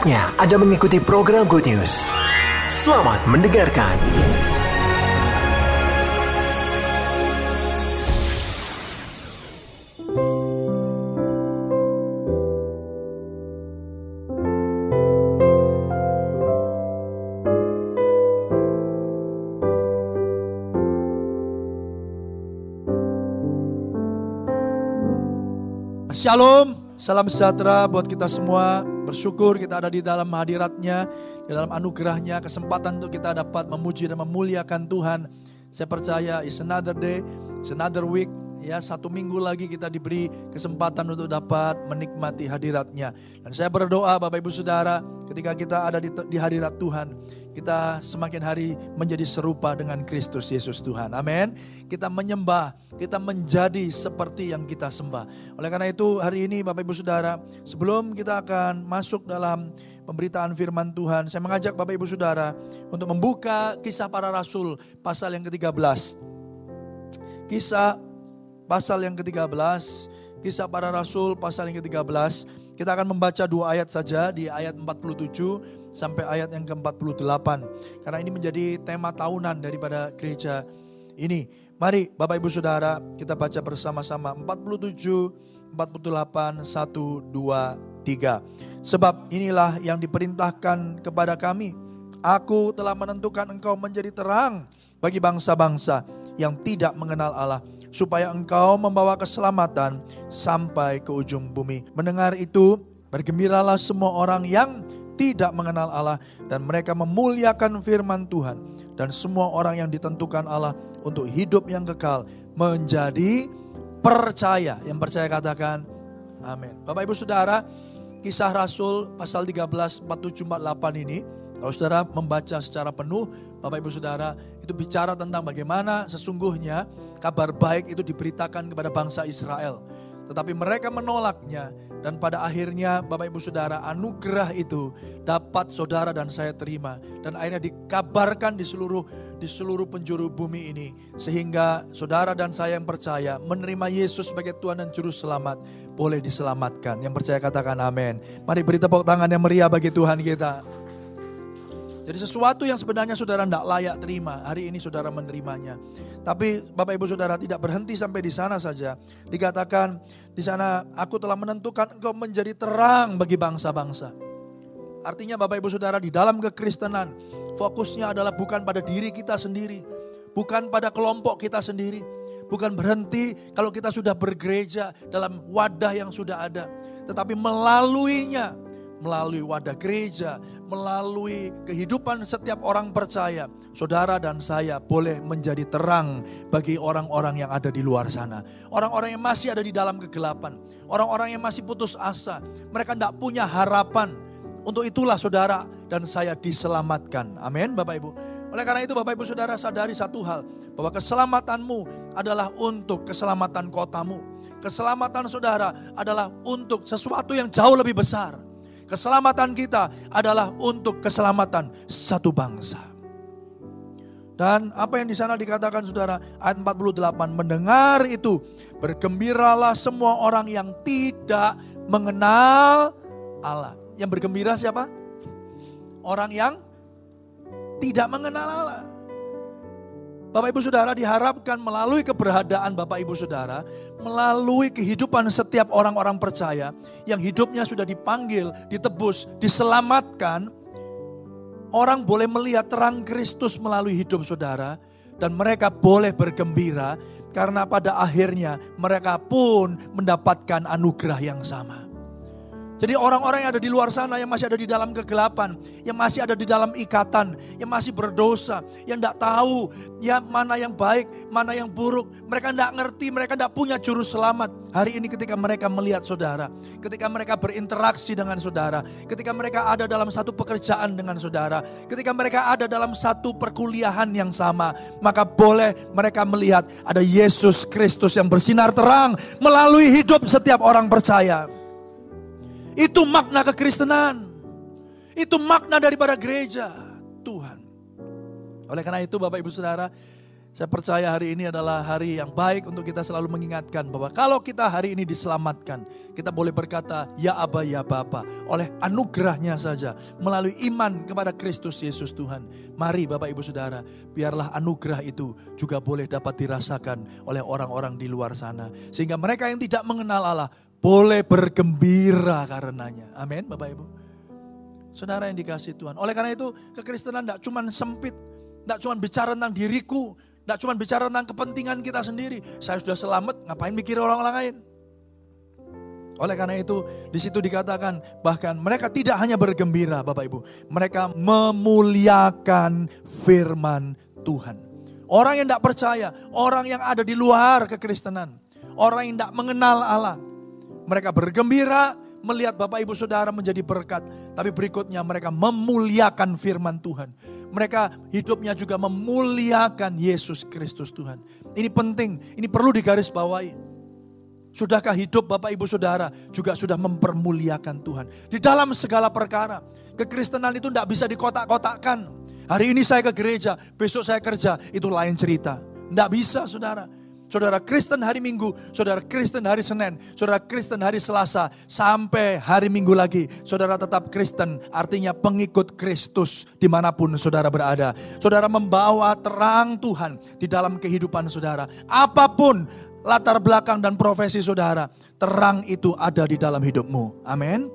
Saatnya Anda mengikuti program Good News. Selamat mendengarkan. Shalom, salam sejahtera buat kita semua. Bersyukur kita ada di dalam hadiratnya, di dalam anugerahnya, kesempatan untuk kita dapat memuji dan memuliakan Tuhan. Saya percaya it's another day, it's another week, ya satu minggu lagi kita diberi kesempatan untuk dapat menikmati hadiratnya. Dan saya berdoa Bapak Ibu Saudara ketika kita ada di, di hadirat Tuhan, kita semakin hari menjadi serupa dengan Kristus Yesus Tuhan. Amin. Kita menyembah, kita menjadi seperti yang kita sembah. Oleh karena itu hari ini Bapak Ibu Saudara, sebelum kita akan masuk dalam pemberitaan firman Tuhan, saya mengajak Bapak Ibu Saudara untuk membuka kisah para rasul pasal yang ke-13. Kisah pasal yang ke-13, kisah para rasul pasal yang ke-13. Kita akan membaca dua ayat saja di ayat 47 sampai ayat yang ke-48. Karena ini menjadi tema tahunan daripada gereja ini. Mari Bapak Ibu Saudara kita baca bersama-sama 47, 48, 1, 2, 3. Sebab inilah yang diperintahkan kepada kami. Aku telah menentukan engkau menjadi terang bagi bangsa-bangsa yang tidak mengenal Allah supaya engkau membawa keselamatan sampai ke ujung bumi. Mendengar itu, bergembiralah semua orang yang tidak mengenal Allah dan mereka memuliakan firman Tuhan dan semua orang yang ditentukan Allah untuk hidup yang kekal menjadi percaya. Yang percaya katakan amin. Bapak Ibu Saudara, kisah Rasul pasal 13 47 48 ini kalau saudara membaca secara penuh, Bapak Ibu Saudara, itu bicara tentang bagaimana sesungguhnya kabar baik itu diberitakan kepada bangsa Israel. Tetapi mereka menolaknya dan pada akhirnya Bapak Ibu Saudara anugerah itu dapat saudara dan saya terima dan akhirnya dikabarkan di seluruh di seluruh penjuru bumi ini sehingga saudara dan saya yang percaya menerima Yesus sebagai Tuhan dan juru selamat boleh diselamatkan. Yang percaya katakan amin. Mari beri tepuk tangan yang meriah bagi Tuhan kita. Jadi sesuatu yang sebenarnya saudara tidak layak terima, hari ini saudara menerimanya. Tapi Bapak Ibu Saudara tidak berhenti sampai di sana saja. Dikatakan di sana aku telah menentukan engkau menjadi terang bagi bangsa-bangsa. Artinya Bapak Ibu Saudara di dalam kekristenan fokusnya adalah bukan pada diri kita sendiri. Bukan pada kelompok kita sendiri. Bukan berhenti kalau kita sudah bergereja dalam wadah yang sudah ada. Tetapi melaluinya melalui wadah gereja, melalui kehidupan setiap orang percaya, saudara dan saya boleh menjadi terang bagi orang-orang yang ada di luar sana. Orang-orang yang masih ada di dalam kegelapan, orang-orang yang masih putus asa, mereka tidak punya harapan. Untuk itulah saudara dan saya diselamatkan. Amin Bapak Ibu. Oleh karena itu Bapak Ibu Saudara sadari satu hal. Bahwa keselamatanmu adalah untuk keselamatan kotamu. Keselamatan saudara adalah untuk sesuatu yang jauh lebih besar Keselamatan kita adalah untuk keselamatan satu bangsa. Dan apa yang di sana dikatakan saudara, ayat 48, mendengar itu, bergembiralah semua orang yang tidak mengenal Allah. Yang bergembira siapa? Orang yang tidak mengenal Allah. Bapak Ibu Saudara diharapkan melalui keberadaan Bapak Ibu Saudara, melalui kehidupan setiap orang-orang percaya yang hidupnya sudah dipanggil, ditebus, diselamatkan, orang boleh melihat terang Kristus melalui hidup saudara dan mereka boleh bergembira karena pada akhirnya mereka pun mendapatkan anugerah yang sama. Jadi orang-orang yang ada di luar sana yang masih ada di dalam kegelapan, yang masih ada di dalam ikatan, yang masih berdosa, yang tidak tahu ya mana yang baik, mana yang buruk. Mereka tidak ngerti, mereka tidak punya juru selamat. Hari ini ketika mereka melihat saudara, ketika mereka berinteraksi dengan saudara, ketika mereka ada dalam satu pekerjaan dengan saudara, ketika mereka ada dalam satu perkuliahan yang sama, maka boleh mereka melihat ada Yesus Kristus yang bersinar terang melalui hidup setiap orang percaya. Itu makna kekristenan. Itu makna daripada gereja Tuhan. Oleh karena itu Bapak Ibu Saudara, Saya percaya hari ini adalah hari yang baik untuk kita selalu mengingatkan bahwa kalau kita hari ini diselamatkan, kita boleh berkata, Ya Aba, Ya Bapa, oleh anugerahnya saja, melalui iman kepada Kristus Yesus Tuhan. Mari Bapak Ibu Saudara, biarlah anugerah itu juga boleh dapat dirasakan oleh orang-orang di luar sana. Sehingga mereka yang tidak mengenal Allah, boleh bergembira karenanya. Amin Bapak Ibu. Saudara yang dikasih Tuhan. Oleh karena itu kekristenan tidak cuma sempit. Tidak cuma bicara tentang diriku. Tidak cuma bicara tentang kepentingan kita sendiri. Saya sudah selamat, ngapain mikir orang-orang lain. Oleh karena itu di situ dikatakan bahkan mereka tidak hanya bergembira Bapak Ibu. Mereka memuliakan firman Tuhan. Orang yang tidak percaya, orang yang ada di luar kekristenan. Orang yang tidak mengenal Allah. Mereka bergembira melihat Bapak Ibu Saudara menjadi berkat. Tapi berikutnya mereka memuliakan firman Tuhan mereka hidupnya juga memuliakan Yesus Kristus Tuhan. Ini penting, ini perlu digarisbawahi. Sudahkah hidup Bapak Ibu Saudara juga sudah mempermuliakan Tuhan. Di dalam segala perkara. Kekristenan itu tidak bisa dikotak-kotakkan. Hari ini saya ke gereja, besok saya kerja, itu lain cerita. Tidak bisa saudara. Saudara Kristen hari Minggu, saudara Kristen hari Senin, saudara Kristen hari Selasa, sampai hari Minggu lagi. Saudara tetap Kristen, artinya pengikut Kristus di mana pun saudara berada. Saudara membawa terang Tuhan di dalam kehidupan saudara. Apa pun latar belakang dan profesi saudara, terang itu ada di dalam hidupmu. Amin.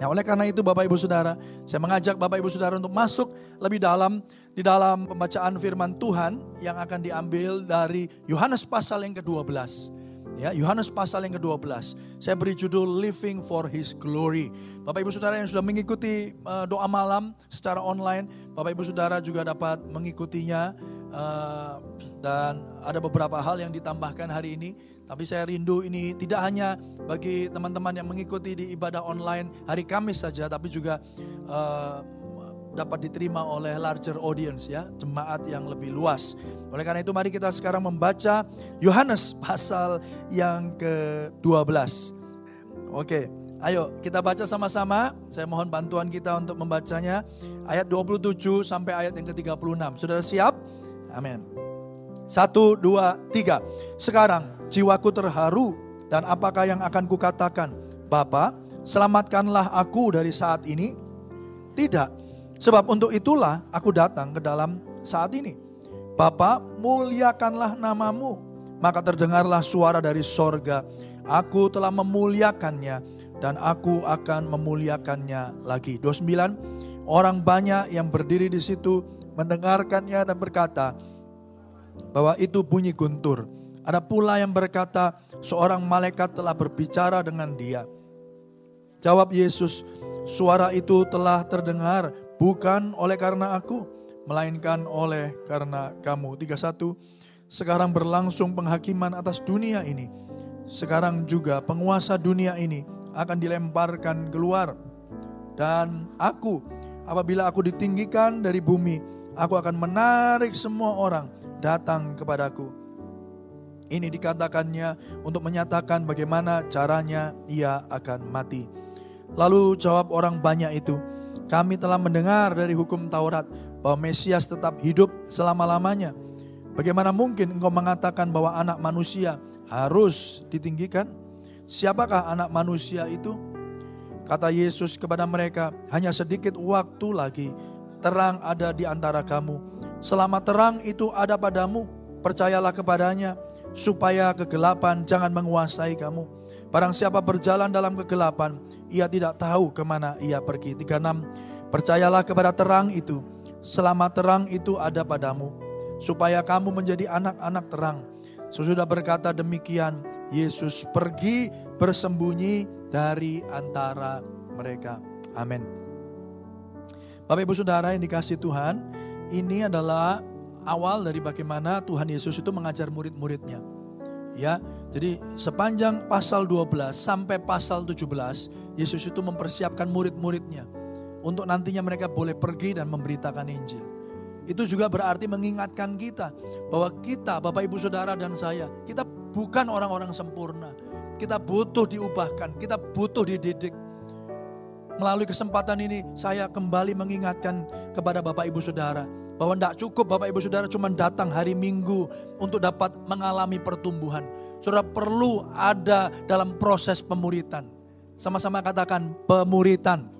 Nah oleh karena itu Bapak Ibu Saudara, saya mengajak Bapak Ibu Saudara untuk masuk lebih dalam di dalam pembacaan firman Tuhan yang akan diambil dari Yohanes pasal yang ke-12. Ya, Yohanes pasal yang ke-12. Saya beri judul Living for His Glory. Bapak Ibu Saudara yang sudah mengikuti uh, doa malam secara online, Bapak Ibu Saudara juga dapat mengikutinya uh, dan ada beberapa hal yang ditambahkan hari ini tapi saya rindu ini tidak hanya bagi teman-teman yang mengikuti di ibadah online hari Kamis saja, tapi juga uh, dapat diterima oleh larger audience ya, jemaat yang lebih luas. Oleh karena itu mari kita sekarang membaca Yohanes pasal yang ke-12. Oke, ayo kita baca sama-sama. Saya mohon bantuan kita untuk membacanya. Ayat 27 sampai ayat yang ke-36. Saudara siap? Amin. Satu, dua, tiga. Sekarang jiwaku terharu dan apakah yang akan kukatakan? Bapa, selamatkanlah aku dari saat ini? Tidak, sebab untuk itulah aku datang ke dalam saat ini. Bapa, muliakanlah namamu. Maka terdengarlah suara dari sorga. Aku telah memuliakannya dan aku akan memuliakannya lagi. 29, orang banyak yang berdiri di situ mendengarkannya dan berkata bahwa itu bunyi guntur ada pula yang berkata, seorang malaikat telah berbicara dengan dia. Jawab Yesus, suara itu telah terdengar bukan oleh karena aku, melainkan oleh karena kamu. 31. Sekarang berlangsung penghakiman atas dunia ini. Sekarang juga penguasa dunia ini akan dilemparkan keluar. Dan aku, apabila aku ditinggikan dari bumi, aku akan menarik semua orang datang kepadaku ini dikatakannya untuk menyatakan bagaimana caranya ia akan mati. Lalu jawab orang banyak itu, kami telah mendengar dari hukum Taurat bahwa Mesias tetap hidup selama-lamanya. Bagaimana mungkin engkau mengatakan bahwa anak manusia harus ditinggikan? Siapakah anak manusia itu? Kata Yesus kepada mereka, hanya sedikit waktu lagi terang ada di antara kamu. Selama terang itu ada padamu, percayalah kepadanya supaya kegelapan jangan menguasai kamu. Barang siapa berjalan dalam kegelapan, ia tidak tahu ke mana ia pergi. 36. Percayalah kepada terang itu, selama terang itu ada padamu, supaya kamu menjadi anak-anak terang. Sesudah berkata demikian, Yesus pergi bersembunyi dari antara mereka. Amin. Bapak Ibu Saudara yang dikasih Tuhan, ini adalah awal dari bagaimana Tuhan Yesus itu mengajar murid-muridnya. Ya, jadi sepanjang pasal 12 sampai pasal 17, Yesus itu mempersiapkan murid-muridnya untuk nantinya mereka boleh pergi dan memberitakan Injil. Itu juga berarti mengingatkan kita bahwa kita, Bapak Ibu Saudara dan saya, kita bukan orang-orang sempurna. Kita butuh diubahkan, kita butuh dididik. Melalui kesempatan ini saya kembali mengingatkan kepada Bapak Ibu Saudara Bahwa tidak cukup Bapak Ibu Saudara cuma datang hari Minggu untuk dapat mengalami pertumbuhan. Saudara perlu ada dalam proses pemuritan. Sama-sama katakan pemuritan.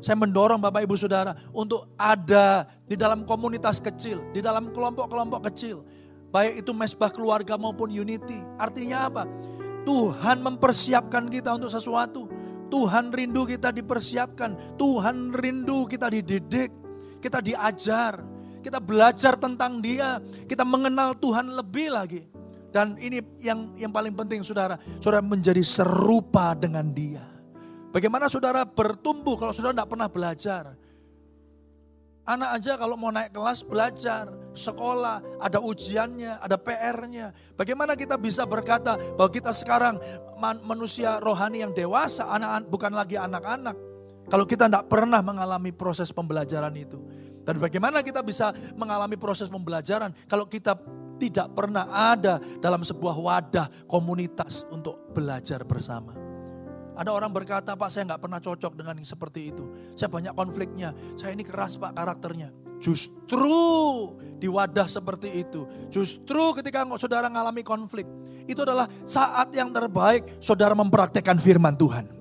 Saya mendorong Bapak Ibu Saudara untuk ada di dalam komunitas kecil, di dalam kelompok-kelompok kecil. Baik itu mesbah keluarga maupun unity. Artinya apa? Tuhan mempersiapkan kita untuk sesuatu. Tuhan rindu kita dipersiapkan. Tuhan rindu kita dididik. Kita diajar. Kita belajar tentang dia. Kita mengenal Tuhan lebih lagi. Dan ini yang yang paling penting saudara, saudara menjadi serupa dengan dia. Bagaimana saudara bertumbuh kalau saudara tidak pernah belajar? Anak aja kalau mau naik kelas belajar, sekolah, ada ujiannya, ada PR-nya. Bagaimana kita bisa berkata bahwa kita sekarang manusia rohani yang dewasa, anak bukan lagi anak-anak. Kalau kita tidak pernah mengalami proses pembelajaran itu. Dan bagaimana kita bisa mengalami proses pembelajaran kalau kita tidak pernah ada dalam sebuah wadah komunitas untuk belajar bersama. Ada orang berkata, Pak saya nggak pernah cocok dengan yang seperti itu. Saya banyak konfliknya. Saya ini keras Pak karakternya. Justru di wadah seperti itu. Justru ketika saudara mengalami konflik. Itu adalah saat yang terbaik saudara mempraktekkan firman Tuhan.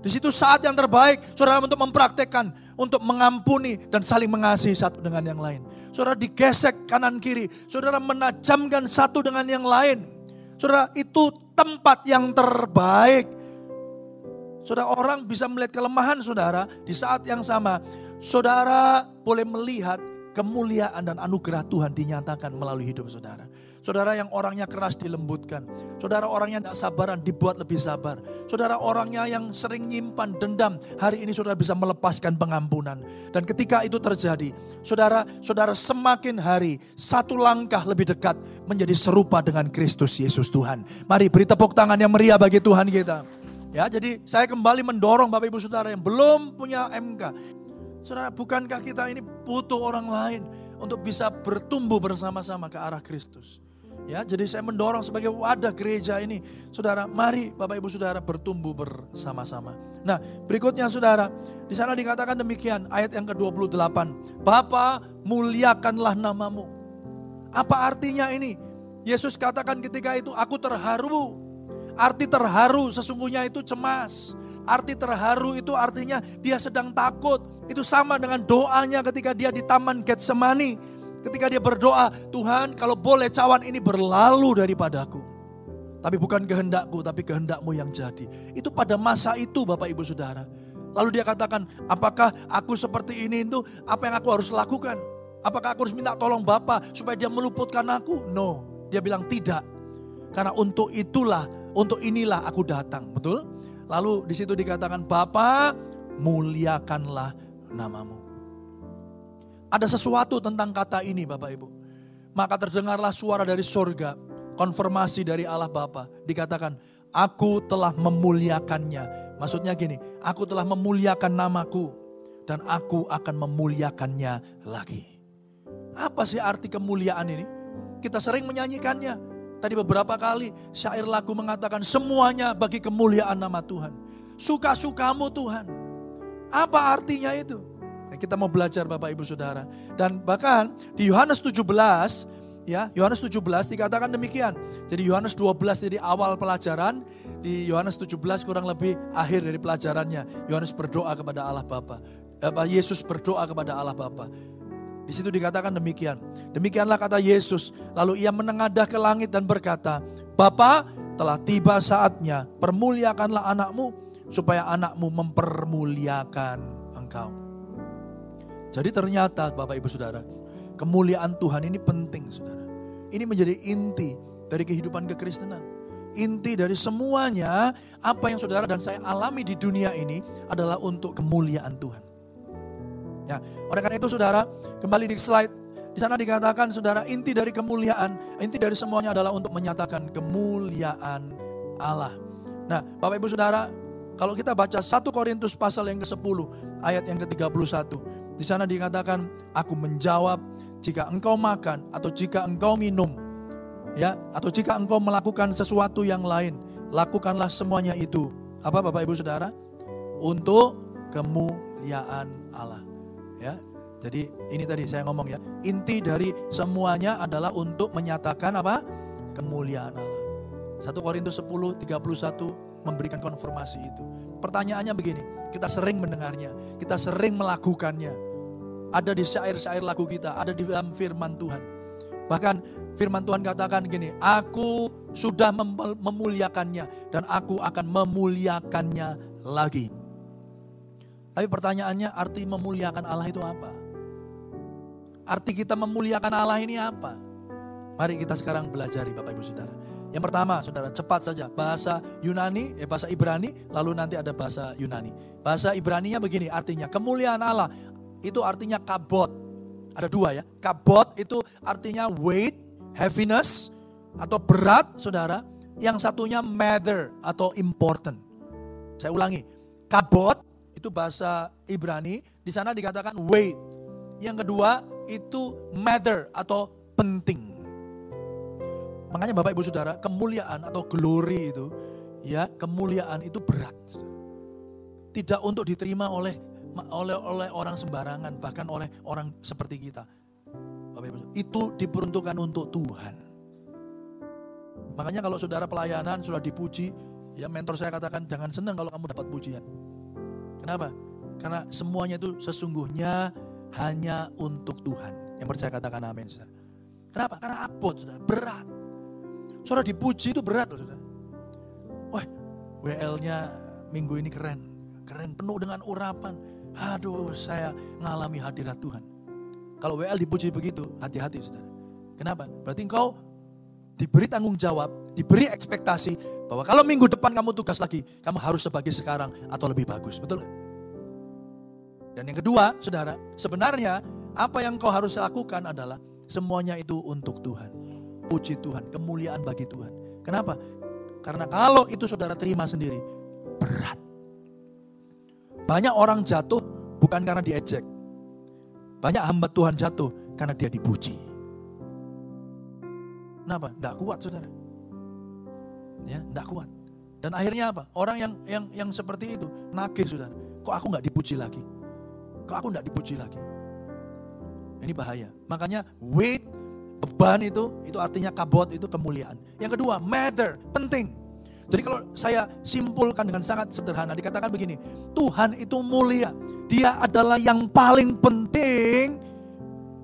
Di situ saat yang terbaik saudara untuk mempraktekkan, untuk mengampuni dan saling mengasihi satu dengan yang lain. Saudara digesek kanan kiri, saudara menajamkan satu dengan yang lain. Saudara itu tempat yang terbaik. Saudara orang bisa melihat kelemahan saudara di saat yang sama. Saudara boleh melihat kemuliaan dan anugerah Tuhan dinyatakan melalui hidup saudara. Saudara yang orangnya keras dilembutkan. Saudara orangnya tidak sabaran dibuat lebih sabar. Saudara orangnya yang sering nyimpan dendam. Hari ini saudara bisa melepaskan pengampunan. Dan ketika itu terjadi, saudara saudara semakin hari satu langkah lebih dekat menjadi serupa dengan Kristus Yesus Tuhan. Mari beri tepuk tangan yang meriah bagi Tuhan kita. Ya, jadi saya kembali mendorong Bapak Ibu Saudara yang belum punya MK. Saudara, bukankah kita ini butuh orang lain untuk bisa bertumbuh bersama-sama ke arah Kristus? Ya, jadi saya mendorong sebagai wadah gereja ini, saudara, mari Bapak Ibu Saudara bertumbuh bersama-sama. Nah, berikutnya saudara, di sana dikatakan demikian ayat yang ke-28. Bapa, muliakanlah namamu. Apa artinya ini? Yesus katakan ketika itu, aku terharu. Arti terharu sesungguhnya itu cemas. Arti terharu itu artinya dia sedang takut. Itu sama dengan doanya ketika dia di Taman Getsemani Ketika dia berdoa, Tuhan kalau boleh cawan ini berlalu daripadaku. Tapi bukan kehendakku, tapi kehendakmu yang jadi. Itu pada masa itu Bapak Ibu Saudara. Lalu dia katakan, apakah aku seperti ini itu apa yang aku harus lakukan? Apakah aku harus minta tolong Bapak supaya dia meluputkan aku? No, dia bilang tidak. Karena untuk itulah, untuk inilah aku datang. Betul? Lalu di situ dikatakan, Bapak muliakanlah namamu. Ada sesuatu tentang kata ini Bapak Ibu. Maka terdengarlah suara dari sorga, konfirmasi dari Allah Bapa. Dikatakan, aku telah memuliakannya. Maksudnya gini, aku telah memuliakan namaku. Dan aku akan memuliakannya lagi. Apa sih arti kemuliaan ini? Kita sering menyanyikannya. Tadi beberapa kali syair lagu mengatakan semuanya bagi kemuliaan nama Tuhan. Suka-sukamu Tuhan. Apa artinya itu? Kita mau belajar Bapak Ibu Saudara. Dan bahkan di Yohanes 17 ya, Yohanes 17 dikatakan demikian. Jadi Yohanes 12 jadi awal pelajaran, di Yohanes 17 kurang lebih akhir dari pelajarannya. Yohanes berdoa kepada Allah Bapa. Apa Yesus berdoa kepada Allah Bapa. Di situ dikatakan demikian. Demikianlah kata Yesus. Lalu ia menengadah ke langit dan berkata, Bapa telah tiba saatnya, permuliakanlah anakmu, supaya anakmu mempermuliakan engkau. Jadi ternyata Bapak Ibu Saudara, kemuliaan Tuhan ini penting Saudara. Ini menjadi inti dari kehidupan kekristenan. Inti dari semuanya apa yang saudara dan saya alami di dunia ini adalah untuk kemuliaan Tuhan. Ya, oleh karena itu saudara, kembali di slide di sana dikatakan saudara inti dari kemuliaan, inti dari semuanya adalah untuk menyatakan kemuliaan Allah. Nah, Bapak Ibu Saudara, kalau kita baca 1 Korintus pasal yang ke-10 ayat yang ke-31, di sana dikatakan, aku menjawab jika engkau makan atau jika engkau minum, ya, atau jika engkau melakukan sesuatu yang lain, lakukanlah semuanya itu. Apa Bapak Ibu Saudara? Untuk kemuliaan Allah. Ya. Jadi ini tadi saya ngomong ya, inti dari semuanya adalah untuk menyatakan apa? Kemuliaan Allah. 1 Korintus 10, 31 memberikan konfirmasi itu. Pertanyaannya begini, kita sering mendengarnya, kita sering melakukannya. Ada di syair-syair lagu kita, ada di dalam firman Tuhan. Bahkan firman Tuhan katakan gini, aku sudah memuliakannya dan aku akan memuliakannya lagi. Tapi pertanyaannya arti memuliakan Allah itu apa? Arti kita memuliakan Allah ini apa? Mari kita sekarang belajar Bapak Ibu Saudara. Yang pertama, saudara, cepat saja. Bahasa Yunani, eh, bahasa Ibrani, lalu nanti ada bahasa Yunani. Bahasa Ibraninya begini, artinya kemuliaan Allah. Itu artinya kabot. Ada dua ya. Kabot itu artinya weight, heaviness, atau berat, saudara. Yang satunya matter atau important. Saya ulangi, kabot itu bahasa Ibrani, di sana dikatakan weight. Yang kedua itu matter atau penting. Makanya Bapak Ibu Saudara, kemuliaan atau glory itu ya, kemuliaan itu berat. Tidak untuk diterima oleh oleh oleh orang sembarangan, bahkan oleh orang seperti kita. Itu diperuntukkan untuk Tuhan. Makanya kalau saudara pelayanan sudah dipuji, ya mentor saya katakan jangan senang kalau kamu dapat pujian. Kenapa? Karena semuanya itu sesungguhnya hanya untuk Tuhan. Yang percaya katakan amin. Saudara. Kenapa? Karena abot, saudara. berat. Saudara dipuji itu berat saudara. Wah, WL-nya minggu ini keren. Keren, penuh dengan urapan. Aduh, saya ngalami hadirat Tuhan. Kalau WL dipuji begitu, hati-hati saudara. Kenapa? Berarti engkau diberi tanggung jawab, diberi ekspektasi bahwa kalau minggu depan kamu tugas lagi, kamu harus sebagai sekarang atau lebih bagus. Betul? Dan yang kedua, saudara, sebenarnya apa yang kau harus lakukan adalah semuanya itu untuk Tuhan puji Tuhan, kemuliaan bagi Tuhan. Kenapa? Karena kalau itu saudara terima sendiri, berat. Banyak orang jatuh bukan karena diejek. Banyak hamba Tuhan jatuh karena dia dipuji. Kenapa? Tidak kuat saudara. Ya, tidak kuat. Dan akhirnya apa? Orang yang yang yang seperti itu nagih saudara. Kok aku nggak dipuji lagi? Kok aku nggak dipuji lagi? Ini bahaya. Makanya wait Beban itu, itu artinya kabot, itu kemuliaan. Yang kedua, matter, penting. Jadi kalau saya simpulkan dengan sangat sederhana, dikatakan begini, Tuhan itu mulia. Dia adalah yang paling penting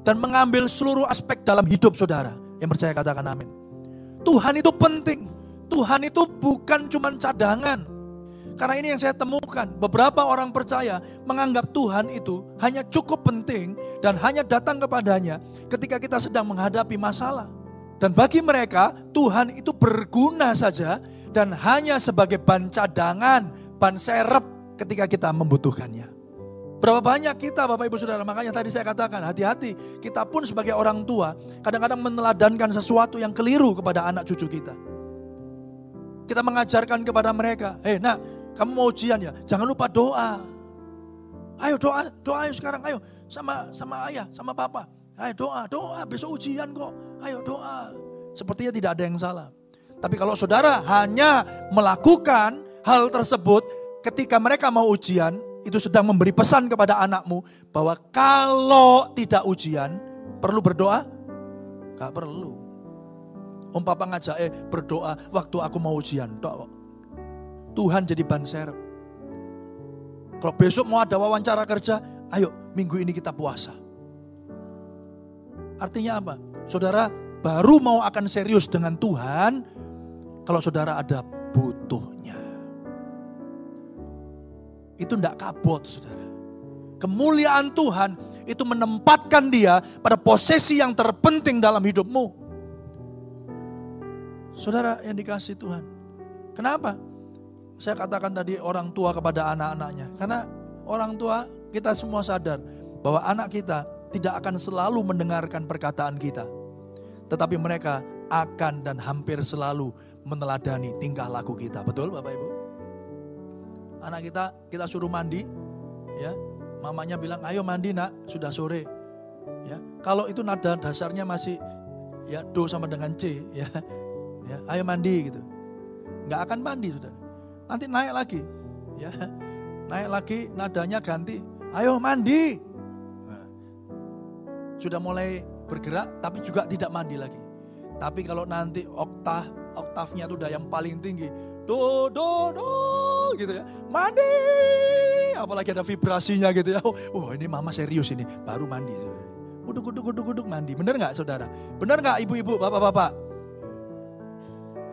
dan mengambil seluruh aspek dalam hidup saudara. Yang percaya katakan amin. Tuhan itu penting. Tuhan itu bukan cuma cadangan. Karena ini yang saya temukan, beberapa orang percaya menganggap Tuhan itu hanya cukup penting dan hanya datang kepadanya ketika kita sedang menghadapi masalah. Dan bagi mereka, Tuhan itu berguna saja dan hanya sebagai ban cadangan, ban serep ketika kita membutuhkannya. Berapa banyak kita Bapak Ibu Saudara, makanya tadi saya katakan hati-hati, kita pun sebagai orang tua kadang-kadang meneladankan sesuatu yang keliru kepada anak cucu kita. Kita mengajarkan kepada mereka, hei nak kamu mau ujian ya, jangan lupa doa. Ayo doa, doa ayo sekarang, ayo sama sama ayah, sama papa. Ayo doa, doa, besok ujian kok. Ayo doa. Sepertinya tidak ada yang salah. Tapi kalau saudara hanya melakukan hal tersebut ketika mereka mau ujian, itu sedang memberi pesan kepada anakmu bahwa kalau tidak ujian, perlu berdoa? Gak perlu. Om papa ngajak eh berdoa waktu aku mau ujian. Doa. Tuhan jadi ban serep. Kalau besok mau ada wawancara kerja, ayo minggu ini kita puasa. Artinya apa? Saudara baru mau akan serius dengan Tuhan kalau saudara ada butuhnya. Itu tidak kabot saudara. Kemuliaan Tuhan itu menempatkan dia pada posisi yang terpenting dalam hidupmu. Saudara yang dikasih Tuhan. Kenapa? saya katakan tadi orang tua kepada anak-anaknya. Karena orang tua kita semua sadar bahwa anak kita tidak akan selalu mendengarkan perkataan kita. Tetapi mereka akan dan hampir selalu meneladani tingkah laku kita. Betul Bapak Ibu? Anak kita kita suruh mandi, ya. Mamanya bilang, "Ayo mandi, Nak, sudah sore." Ya. Kalau itu nada dasarnya masih ya do sama dengan C, ya. Ya, ayo mandi gitu. Nggak akan mandi, sudah nanti naik lagi. Ya, naik lagi nadanya ganti. Ayo mandi. Nah, sudah mulai bergerak tapi juga tidak mandi lagi. Tapi kalau nanti oktav oktavnya itu udah yang paling tinggi, do do do gitu ya, mandi. Apalagi ada vibrasinya gitu ya. Oh, ini mama serius ini, baru mandi. Guduk guduk guduk guduk mandi. Bener nggak saudara? Bener nggak ibu-ibu, bapak-bapak?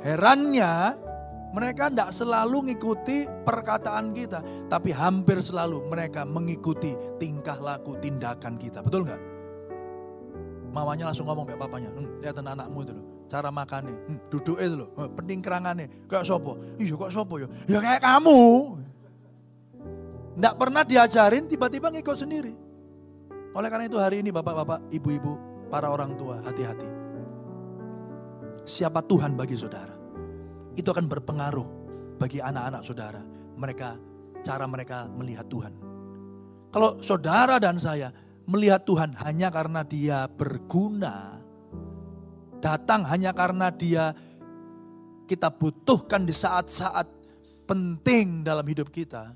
Herannya mereka tidak selalu mengikuti perkataan kita, tapi hampir selalu mereka mengikuti tingkah laku tindakan kita. Betul nggak? Mamanya langsung ngomong kayak papanya, hm, lihat anakmu itu loh, cara makannya, hm, duduk itu loh, hm, peningkerangannya, kayak sopo, iya kok sopo ya, ya kayak kamu. Tidak pernah diajarin, tiba-tiba ngikut sendiri. Oleh karena itu hari ini bapak-bapak, ibu-ibu, para orang tua, hati-hati. Siapa Tuhan bagi saudara? itu akan berpengaruh bagi anak-anak saudara. Mereka cara mereka melihat Tuhan. Kalau saudara dan saya melihat Tuhan hanya karena dia berguna, datang hanya karena dia kita butuhkan di saat-saat penting dalam hidup kita,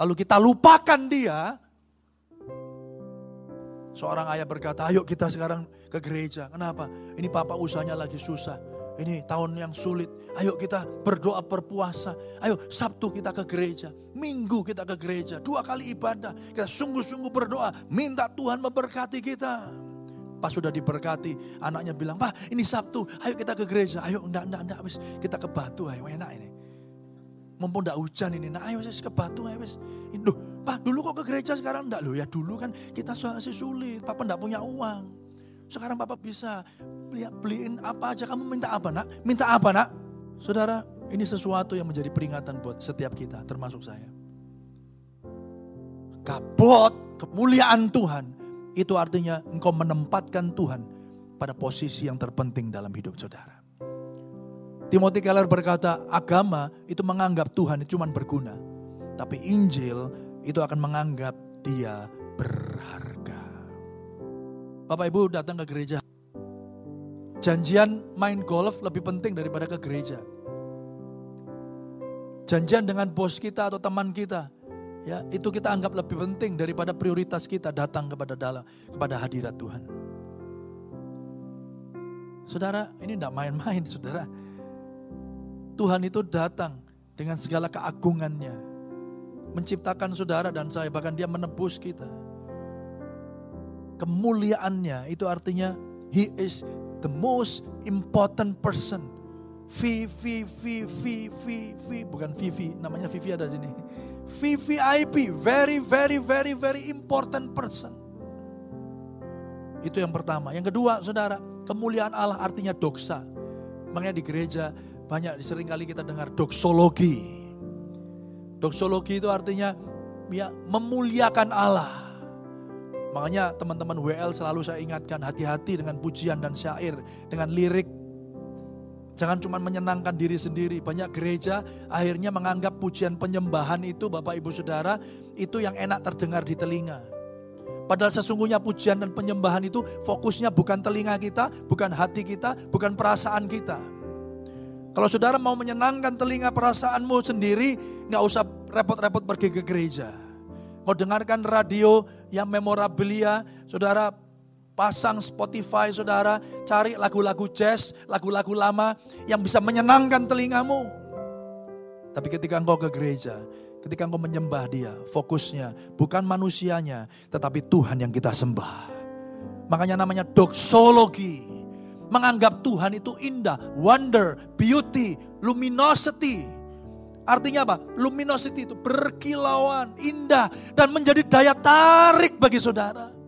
lalu kita lupakan dia. Seorang ayah berkata, ayo kita sekarang ke gereja. Kenapa? Ini papa usahanya lagi susah ini tahun yang sulit. Ayo kita berdoa berpuasa. Ayo Sabtu kita ke gereja. Minggu kita ke gereja. Dua kali ibadah. Kita sungguh-sungguh berdoa. Minta Tuhan memberkati kita. Pas sudah diberkati, anaknya bilang, Pak ini Sabtu, ayo kita ke gereja. Ayo enggak, enggak, enggak, wis. kita ke batu, ayo enak ini. Mumpung enggak hujan ini, nah ayo ke batu, ayo wis. Duh, Pak dulu kok ke gereja sekarang enggak loh ya dulu kan kita masih sulit, Papa enggak punya uang. Sekarang Bapak bisa beli, beliin apa aja. Kamu minta apa nak? Minta apa nak? Saudara, ini sesuatu yang menjadi peringatan buat setiap kita, termasuk saya. Kabot, kemuliaan Tuhan, itu artinya engkau menempatkan Tuhan pada posisi yang terpenting dalam hidup saudara. Timothy Keller berkata, agama itu menganggap Tuhan itu cuma berguna. Tapi Injil itu akan menganggap dia berharga. Bapak Ibu datang ke gereja. Janjian main golf lebih penting daripada ke gereja. Janjian dengan bos kita atau teman kita, ya itu kita anggap lebih penting daripada prioritas kita datang kepada dalam kepada hadirat Tuhan. Saudara, ini tidak main-main, saudara. Tuhan itu datang dengan segala keagungannya, menciptakan saudara dan saya, bahkan Dia menebus kita kemuliaannya itu artinya he is the most important person. V, V, V, V, V, V, bukan VV, namanya VV ada sini. VVIP, very, very, very, very important person. Itu yang pertama. Yang kedua, saudara, kemuliaan Allah artinya doksa. Makanya di gereja banyak sering kali kita dengar doksologi. Doksologi itu artinya ya memuliakan Allah. Makanya teman-teman WL selalu saya ingatkan hati-hati dengan pujian dan syair, dengan lirik. Jangan cuma menyenangkan diri sendiri. Banyak gereja akhirnya menganggap pujian penyembahan itu Bapak Ibu Saudara itu yang enak terdengar di telinga. Padahal sesungguhnya pujian dan penyembahan itu fokusnya bukan telinga kita, bukan hati kita, bukan perasaan kita. Kalau saudara mau menyenangkan telinga perasaanmu sendiri, nggak usah repot-repot pergi ke gereja. Kau dengarkan radio yang memorabilia, saudara pasang Spotify saudara, cari lagu-lagu jazz, lagu-lagu lama yang bisa menyenangkan telingamu. Tapi ketika engkau ke gereja, ketika engkau menyembah dia, fokusnya bukan manusianya, tetapi Tuhan yang kita sembah. Makanya namanya doxologi. Menganggap Tuhan itu indah, wonder, beauty, luminosity Artinya apa? Luminosity itu berkilauan, indah, dan menjadi daya tarik bagi saudara.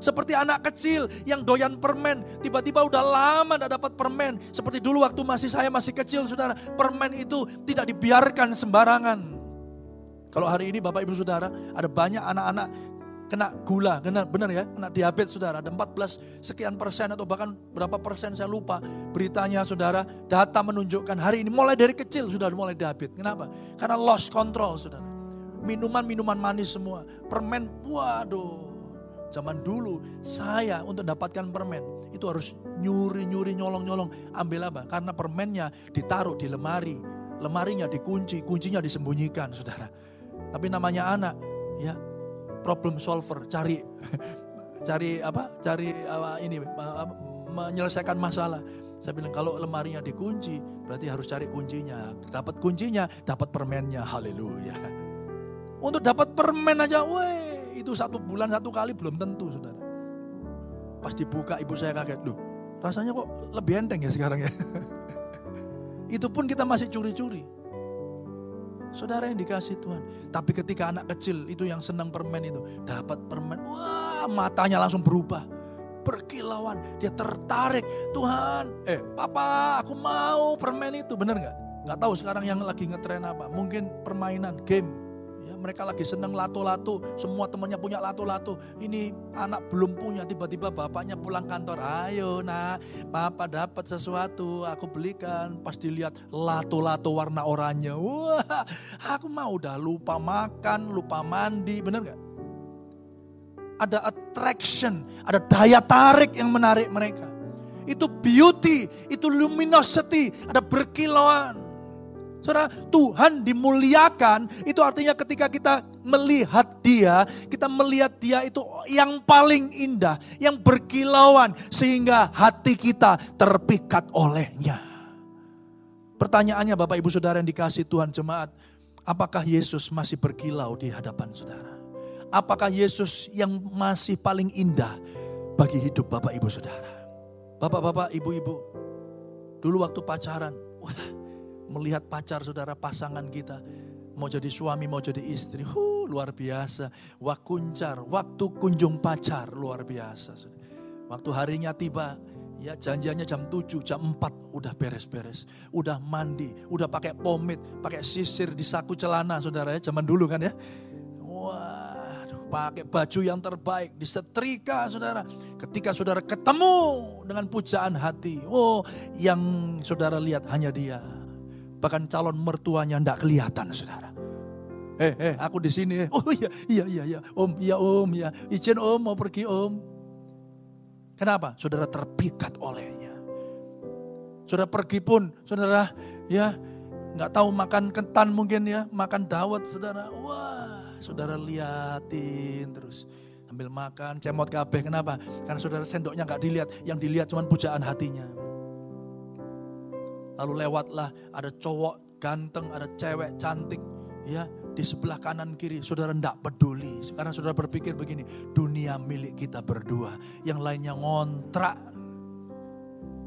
Seperti anak kecil yang doyan permen, tiba-tiba udah lama tidak dapat permen. Seperti dulu waktu masih saya masih kecil saudara, permen itu tidak dibiarkan sembarangan. Kalau hari ini Bapak Ibu Saudara, ada banyak anak-anak kena gula, benar, benar ya, kena diabetes saudara. Ada 14 sekian persen atau bahkan berapa persen saya lupa beritanya saudara. Data menunjukkan hari ini mulai dari kecil sudah mulai diabetes. Kenapa? Karena lost control saudara. Minuman-minuman manis semua. Permen, waduh. Zaman dulu saya untuk dapatkan permen itu harus nyuri-nyuri nyolong-nyolong. Ambil apa? Karena permennya ditaruh di lemari. Lemarinya dikunci, kuncinya disembunyikan saudara. Tapi namanya anak, ya problem solver, cari cari apa? Cari uh, ini menyelesaikan masalah. Saya bilang kalau lemarinya dikunci, berarti harus cari kuncinya. Dapat kuncinya, dapat permennya. Haleluya. Untuk dapat permen aja, weh, itu satu bulan satu kali belum tentu, saudara. Pas dibuka ibu saya kaget, loh rasanya kok lebih enteng ya sekarang ya. itu pun kita masih curi-curi. Saudara yang dikasih Tuhan. Tapi ketika anak kecil itu yang senang permen itu. Dapat permen, wah matanya langsung berubah berkilauan, dia tertarik. Tuhan, eh papa aku mau permen itu, bener nggak? Nggak tahu sekarang yang lagi ngetren apa, mungkin permainan, game. Ya, mereka lagi seneng lato-lato, semua temannya punya lato-lato. Ini anak belum punya, tiba-tiba bapaknya pulang kantor. Ayo nak, papa dapat sesuatu, aku belikan. Pas dilihat lato-lato warna oranye, wah aku mau udah lupa makan, lupa mandi, bener nggak? ada attraction, ada daya tarik yang menarik mereka. Itu beauty, itu luminosity, ada berkilauan. Saudara, Tuhan dimuliakan, itu artinya ketika kita melihat dia, kita melihat dia itu yang paling indah, yang berkilauan, sehingga hati kita terpikat olehnya. Pertanyaannya Bapak Ibu Saudara yang dikasih Tuhan jemaat, apakah Yesus masih berkilau di hadapan saudara? apakah Yesus yang masih paling indah bagi hidup Bapak Ibu Saudara. Bapak-bapak, ibu-ibu, dulu waktu pacaran, wah, melihat pacar saudara pasangan kita, mau jadi suami, mau jadi istri, huh, luar biasa. Wakuncar, waktu kunjung pacar, luar biasa. Waktu harinya tiba, ya janjiannya jam 7, jam 4 udah beres-beres. Udah mandi, udah pakai pomade, pakai sisir di saku celana saudara ya, zaman dulu kan ya. Wah, pakai baju yang terbaik, disetrika saudara. Ketika saudara ketemu dengan pujaan hati, oh yang saudara lihat hanya dia. Bahkan calon mertuanya tidak kelihatan saudara. Eh, eh, aku di sini. Eh. Oh iya, iya, iya, iya. Om, iya om, ya. Izin om, mau pergi om. Kenapa? Saudara terpikat olehnya. Saudara pergi pun, saudara ya nggak tahu makan kentan mungkin ya, makan dawet saudara. Wah, saudara liatin terus. Ambil makan, cemot kabeh. Kenapa? Karena saudara sendoknya nggak dilihat. Yang dilihat cuma pujaan hatinya. Lalu lewatlah ada cowok ganteng, ada cewek cantik. Ya, di sebelah kanan kiri saudara ndak peduli. Sekarang saudara berpikir begini, dunia milik kita berdua. Yang lainnya ngontrak.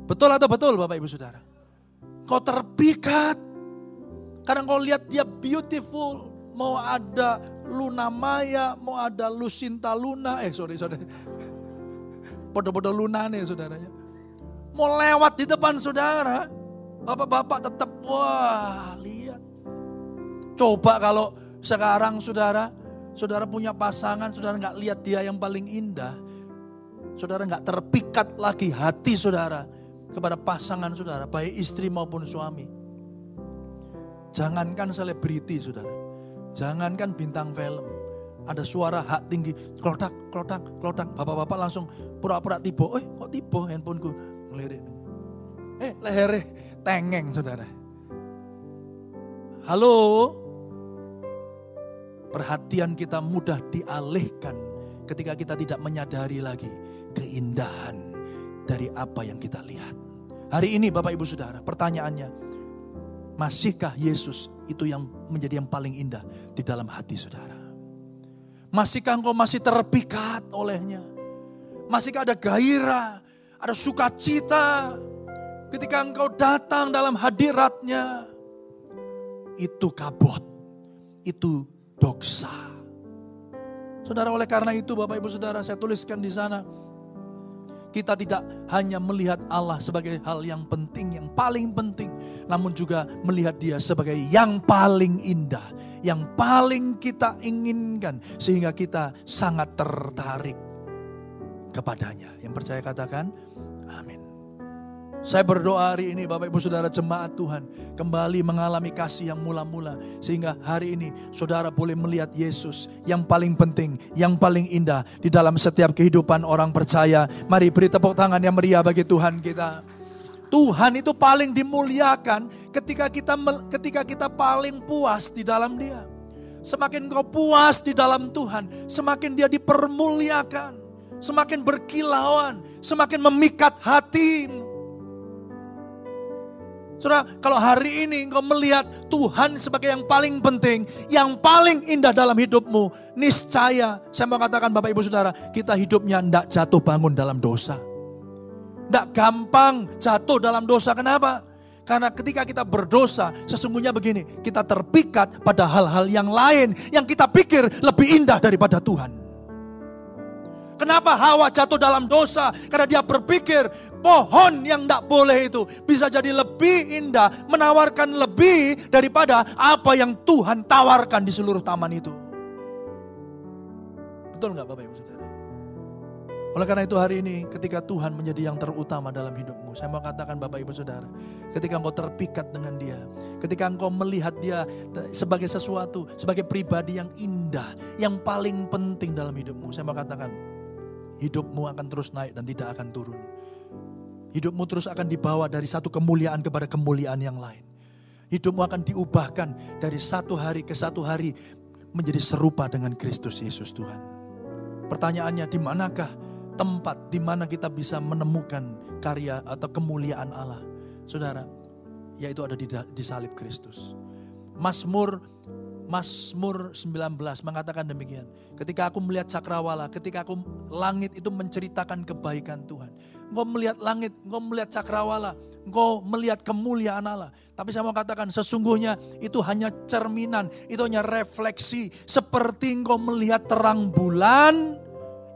Betul atau betul Bapak Ibu Saudara? Kau terpikat. Karena kau lihat dia beautiful. Mau ada Luna Maya, mau ada Lucinta Luna, eh sorry sorry. Podo-podo Luna nih saudaranya. Mau lewat di depan saudara, bapak-bapak tetap wah lihat. Coba kalau sekarang saudara, saudara punya pasangan, saudara nggak lihat dia yang paling indah, saudara nggak terpikat lagi hati saudara kepada pasangan saudara, baik istri maupun suami. Jangankan selebriti saudara. Jangankan bintang film, ada suara hak tinggi, klotak, klotak, klotak. Bapak-bapak langsung pura-pura tiba. Eh kok tiba handphoneku? Ngelirik. Eh lehernya tengeng saudara. Halo? Perhatian kita mudah dialihkan ketika kita tidak menyadari lagi keindahan dari apa yang kita lihat. Hari ini Bapak Ibu Saudara, pertanyaannya, Masihkah Yesus itu yang menjadi yang paling indah di dalam hati saudara? Masihkah engkau masih terpikat olehnya? Masihkah ada gairah, ada sukacita ketika engkau datang dalam hadiratnya? Itu kabut, itu doksa. Saudara oleh karena itu Bapak Ibu Saudara saya tuliskan di sana kita tidak hanya melihat Allah sebagai hal yang penting, yang paling penting, namun juga melihat Dia sebagai yang paling indah, yang paling kita inginkan, sehingga kita sangat tertarik kepadanya. Yang percaya katakan, amin. Saya berdoa hari ini Bapak Ibu Saudara jemaat Tuhan kembali mengalami kasih yang mula-mula. Sehingga hari ini saudara boleh melihat Yesus yang paling penting, yang paling indah di dalam setiap kehidupan orang percaya. Mari beri tepuk tangan yang meriah bagi Tuhan kita. Tuhan itu paling dimuliakan ketika kita ketika kita paling puas di dalam Dia. Semakin kau puas di dalam Tuhan, semakin Dia dipermuliakan. semakin berkilauan, semakin memikat hatimu. Saudara, kalau hari ini engkau melihat Tuhan sebagai yang paling penting, yang paling indah dalam hidupmu, niscaya saya mau katakan Bapak Ibu Saudara, kita hidupnya tidak jatuh bangun dalam dosa. Tidak gampang jatuh dalam dosa. Kenapa? Karena ketika kita berdosa, sesungguhnya begini, kita terpikat pada hal-hal yang lain yang kita pikir lebih indah daripada Tuhan. Kenapa Hawa jatuh dalam dosa? Karena dia berpikir pohon yang tidak boleh itu bisa jadi lebih indah, menawarkan lebih daripada apa yang Tuhan tawarkan di seluruh taman itu. Betul nggak Bapak Ibu Saudara? Oleh karena itu hari ini ketika Tuhan menjadi yang terutama dalam hidupmu. Saya mau katakan Bapak Ibu Saudara. Ketika engkau terpikat dengan dia. Ketika engkau melihat dia sebagai sesuatu. Sebagai pribadi yang indah. Yang paling penting dalam hidupmu. Saya mau katakan hidupmu akan terus naik dan tidak akan turun. Hidupmu terus akan dibawa dari satu kemuliaan kepada kemuliaan yang lain. Hidupmu akan diubahkan dari satu hari ke satu hari menjadi serupa dengan Kristus Yesus Tuhan. Pertanyaannya di manakah tempat di mana kita bisa menemukan karya atau kemuliaan Allah? Saudara, yaitu ada di, di salib Kristus. Mazmur Mazmur 19 mengatakan demikian. Ketika aku melihat cakrawala, ketika aku langit itu menceritakan kebaikan Tuhan. Engkau melihat langit, engkau melihat cakrawala, engkau melihat kemuliaan Allah. Tapi saya mau katakan sesungguhnya itu hanya cerminan, itu hanya refleksi. Seperti engkau melihat terang bulan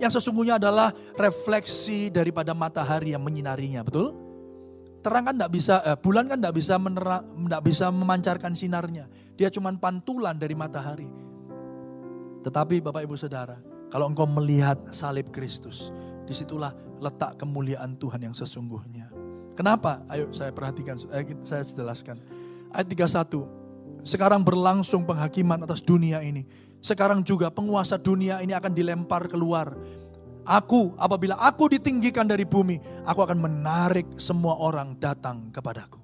yang sesungguhnya adalah refleksi daripada matahari yang menyinarinya, betul? Terang kan tidak bisa, eh, bulan kan tidak bisa menerang, tidak bisa memancarkan sinarnya. Dia cuma pantulan dari matahari. Tetapi Bapak Ibu Saudara, kalau engkau melihat salib Kristus, di situlah letak kemuliaan Tuhan yang sesungguhnya. Kenapa? Ayo saya perhatikan, eh, saya jelaskan. Ayat 31, sekarang berlangsung penghakiman atas dunia ini. Sekarang juga penguasa dunia ini akan dilempar keluar Aku, apabila aku ditinggikan dari bumi, aku akan menarik semua orang datang kepadaku.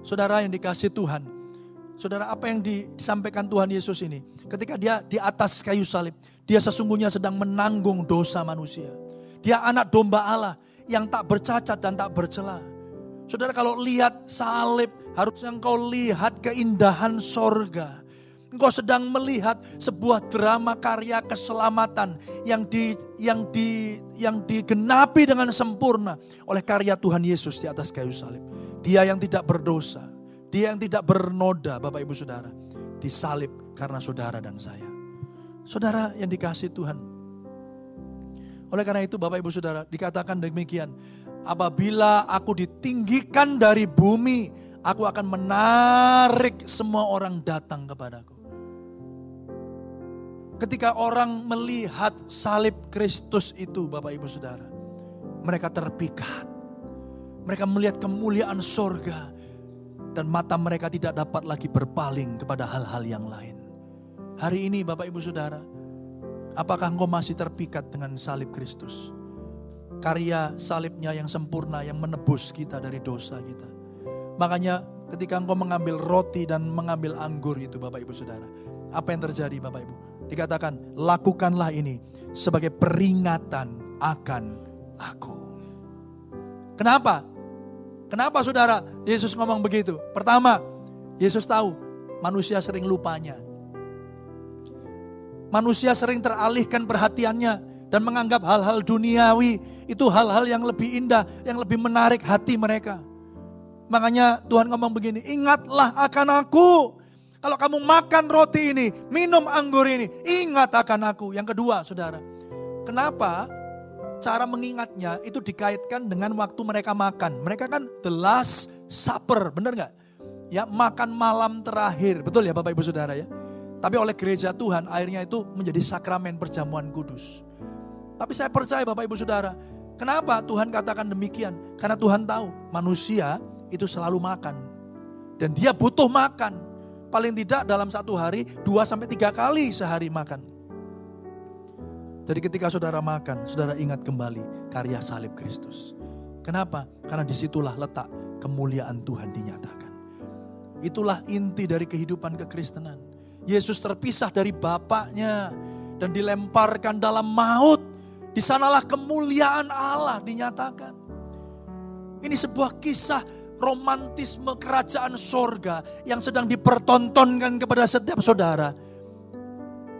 Saudara yang dikasih Tuhan, saudara apa yang disampaikan Tuhan Yesus ini, ketika dia di atas kayu salib, dia sesungguhnya sedang menanggung dosa manusia. Dia anak domba Allah yang tak bercacat dan tak bercela. Saudara kalau lihat salib, harusnya engkau lihat keindahan sorga Engkau sedang melihat sebuah drama karya keselamatan yang di yang di yang digenapi dengan sempurna oleh karya Tuhan Yesus di atas kayu salib. Dia yang tidak berdosa, dia yang tidak bernoda, Bapak Ibu Saudara, disalib karena saudara dan saya. Saudara yang dikasih Tuhan. Oleh karena itu Bapak Ibu Saudara dikatakan demikian, apabila aku ditinggikan dari bumi, aku akan menarik semua orang datang kepadaku. Ketika orang melihat salib Kristus itu Bapak Ibu Saudara. Mereka terpikat. Mereka melihat kemuliaan sorga. Dan mata mereka tidak dapat lagi berpaling kepada hal-hal yang lain. Hari ini Bapak Ibu Saudara. Apakah engkau masih terpikat dengan salib Kristus? Karya salibnya yang sempurna yang menebus kita dari dosa kita. Makanya ketika engkau mengambil roti dan mengambil anggur itu Bapak Ibu Saudara. Apa yang terjadi Bapak Ibu? Dikatakan, lakukanlah ini sebagai peringatan akan aku. Kenapa? Kenapa saudara Yesus ngomong begitu? Pertama, Yesus tahu manusia sering lupanya. Manusia sering teralihkan perhatiannya dan menganggap hal-hal duniawi itu hal-hal yang lebih indah, yang lebih menarik hati mereka. Makanya Tuhan ngomong begini, ingatlah akan aku kalau kamu makan roti ini, minum anggur ini, ingat akan aku. Yang kedua, saudara, kenapa cara mengingatnya itu dikaitkan dengan waktu mereka makan. Mereka kan the last supper, benar nggak? Ya makan malam terakhir, betul ya Bapak Ibu Saudara ya. Tapi oleh gereja Tuhan akhirnya itu menjadi sakramen perjamuan kudus. Tapi saya percaya Bapak Ibu Saudara, kenapa Tuhan katakan demikian? Karena Tuhan tahu manusia itu selalu makan. Dan dia butuh makan. Paling tidak dalam satu hari dua sampai tiga kali sehari makan. Jadi ketika saudara makan, saudara ingat kembali karya salib Kristus. Kenapa? Karena di situlah letak kemuliaan Tuhan dinyatakan. Itulah inti dari kehidupan kekristenan. Yesus terpisah dari Bapaknya. dan dilemparkan dalam maut. Di sanalah kemuliaan Allah dinyatakan. Ini sebuah kisah romantisme kerajaan sorga yang sedang dipertontonkan kepada setiap saudara.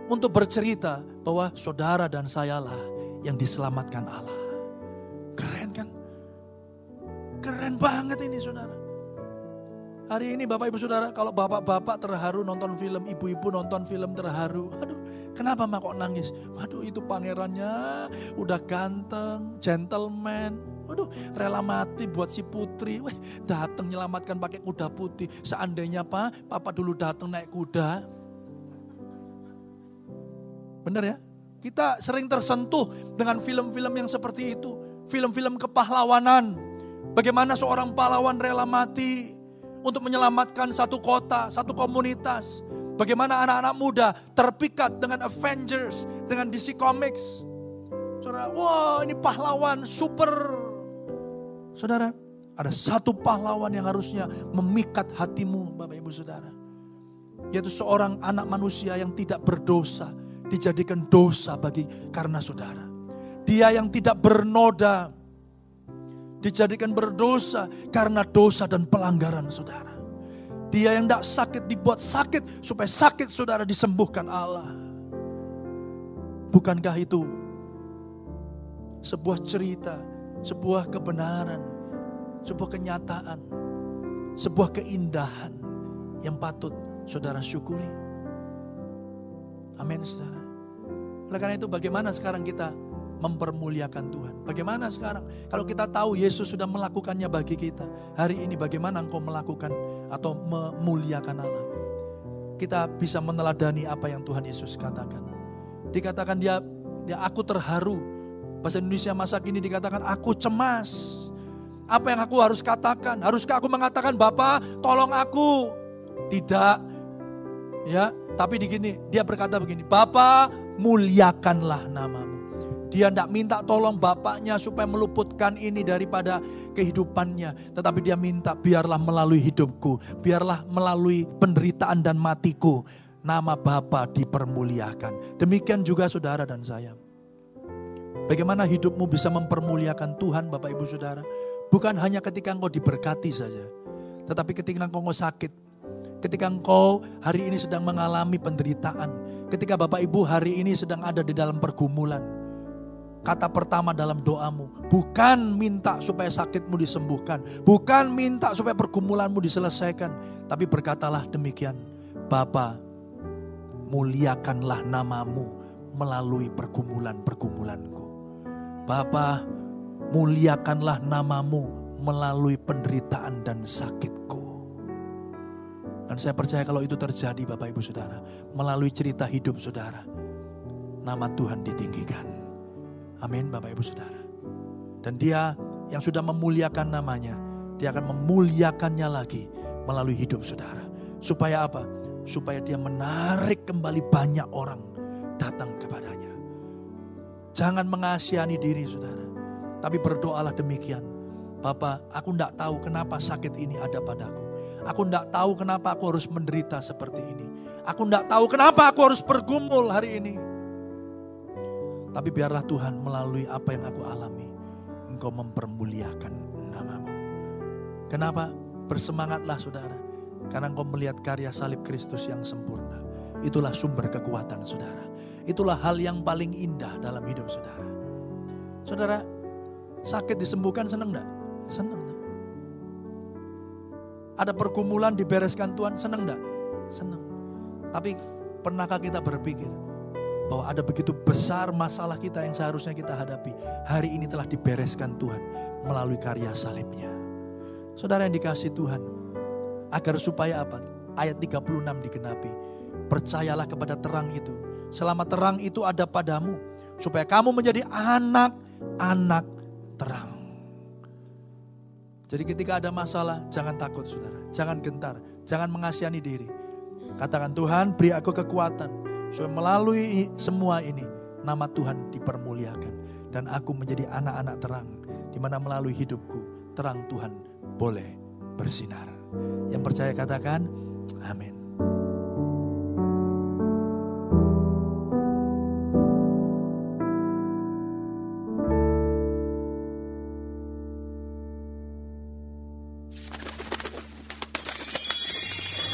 Untuk bercerita bahwa saudara dan sayalah yang diselamatkan Allah. Keren kan? Keren banget ini saudara. Hari ini Bapak Ibu Saudara, kalau bapak-bapak terharu nonton film, ibu-ibu nonton film terharu. Aduh, kenapa mak kok nangis? Waduh, itu pangerannya udah ganteng, gentleman. Waduh, rela mati buat si putri. Wih, datang menyelamatkan pakai kuda putih. Seandainya Pak, Papa dulu datang naik kuda. Bener ya? Kita sering tersentuh dengan film-film yang seperti itu. Film-film kepahlawanan. Bagaimana seorang pahlawan rela mati untuk menyelamatkan satu kota, satu komunitas. Bagaimana anak-anak muda terpikat dengan Avengers, dengan DC Comics. Saudara, wah ini pahlawan super. Saudara, ada satu pahlawan yang harusnya memikat hatimu Bapak Ibu Saudara. Yaitu seorang anak manusia yang tidak berdosa, dijadikan dosa bagi karena saudara. Dia yang tidak bernoda, dijadikan berdosa karena dosa dan pelanggaran saudara. Dia yang tidak sakit dibuat sakit supaya sakit saudara disembuhkan Allah. Bukankah itu sebuah cerita, sebuah kebenaran, sebuah kenyataan, sebuah keindahan yang patut saudara syukuri. Amin saudara. Oleh karena itu bagaimana sekarang kita mempermuliakan Tuhan. Bagaimana sekarang? Kalau kita tahu Yesus sudah melakukannya bagi kita. Hari ini bagaimana engkau melakukan atau memuliakan Allah? Kita bisa meneladani apa yang Tuhan Yesus katakan. Dikatakan dia, dia aku terharu. Bahasa Indonesia masa kini dikatakan aku cemas. Apa yang aku harus katakan? Haruskah aku mengatakan Bapak tolong aku? Tidak. Ya, tapi di gini, dia berkata begini, Bapak muliakanlah namamu. Dia tidak minta tolong bapaknya supaya meluputkan ini daripada kehidupannya. Tetapi dia minta biarlah melalui hidupku. Biarlah melalui penderitaan dan matiku. Nama Bapa dipermuliakan. Demikian juga saudara dan saya. Bagaimana hidupmu bisa mempermuliakan Tuhan Bapak Ibu Saudara. Bukan hanya ketika engkau diberkati saja. Tetapi ketika engkau sakit. Ketika engkau hari ini sedang mengalami penderitaan. Ketika Bapak Ibu hari ini sedang ada di dalam pergumulan kata pertama dalam doamu. Bukan minta supaya sakitmu disembuhkan. Bukan minta supaya pergumulanmu diselesaikan. Tapi berkatalah demikian. Bapa, muliakanlah namamu melalui pergumulan-pergumulanku. Bapa, muliakanlah namamu melalui penderitaan dan sakitku. Dan saya percaya kalau itu terjadi Bapak Ibu Saudara. Melalui cerita hidup Saudara. Nama Tuhan ditinggikan. Amin Bapak Ibu Saudara. Dan dia yang sudah memuliakan namanya, dia akan memuliakannya lagi melalui hidup saudara. Supaya apa? Supaya dia menarik kembali banyak orang datang kepadanya. Jangan mengasihani diri saudara. Tapi berdoalah demikian. Bapak, aku tidak tahu kenapa sakit ini ada padaku. Aku tidak tahu kenapa aku harus menderita seperti ini. Aku tidak tahu kenapa aku harus bergumul hari ini. Tapi biarlah Tuhan melalui apa yang aku alami, Engkau mempermuliakan namamu. Kenapa? Bersemangatlah saudara. Karena engkau melihat karya salib Kristus yang sempurna. Itulah sumber kekuatan saudara. Itulah hal yang paling indah dalam hidup saudara. Saudara, sakit disembuhkan senang enggak? Senang enggak? Ada pergumulan dibereskan Tuhan, senang enggak? Senang. Tapi pernahkah kita berpikir, bahwa ada begitu besar masalah kita yang seharusnya kita hadapi. Hari ini telah dibereskan Tuhan melalui karya salibnya. Saudara yang dikasih Tuhan, agar supaya apa? Ayat 36 digenapi. Percayalah kepada terang itu. Selama terang itu ada padamu. Supaya kamu menjadi anak-anak terang. Jadi ketika ada masalah, jangan takut saudara. Jangan gentar, jangan mengasihani diri. Katakan Tuhan beri aku kekuatan Supaya melalui semua ini nama Tuhan dipermuliakan. Dan aku menjadi anak-anak terang. di mana melalui hidupku terang Tuhan boleh bersinar. Yang percaya katakan amin.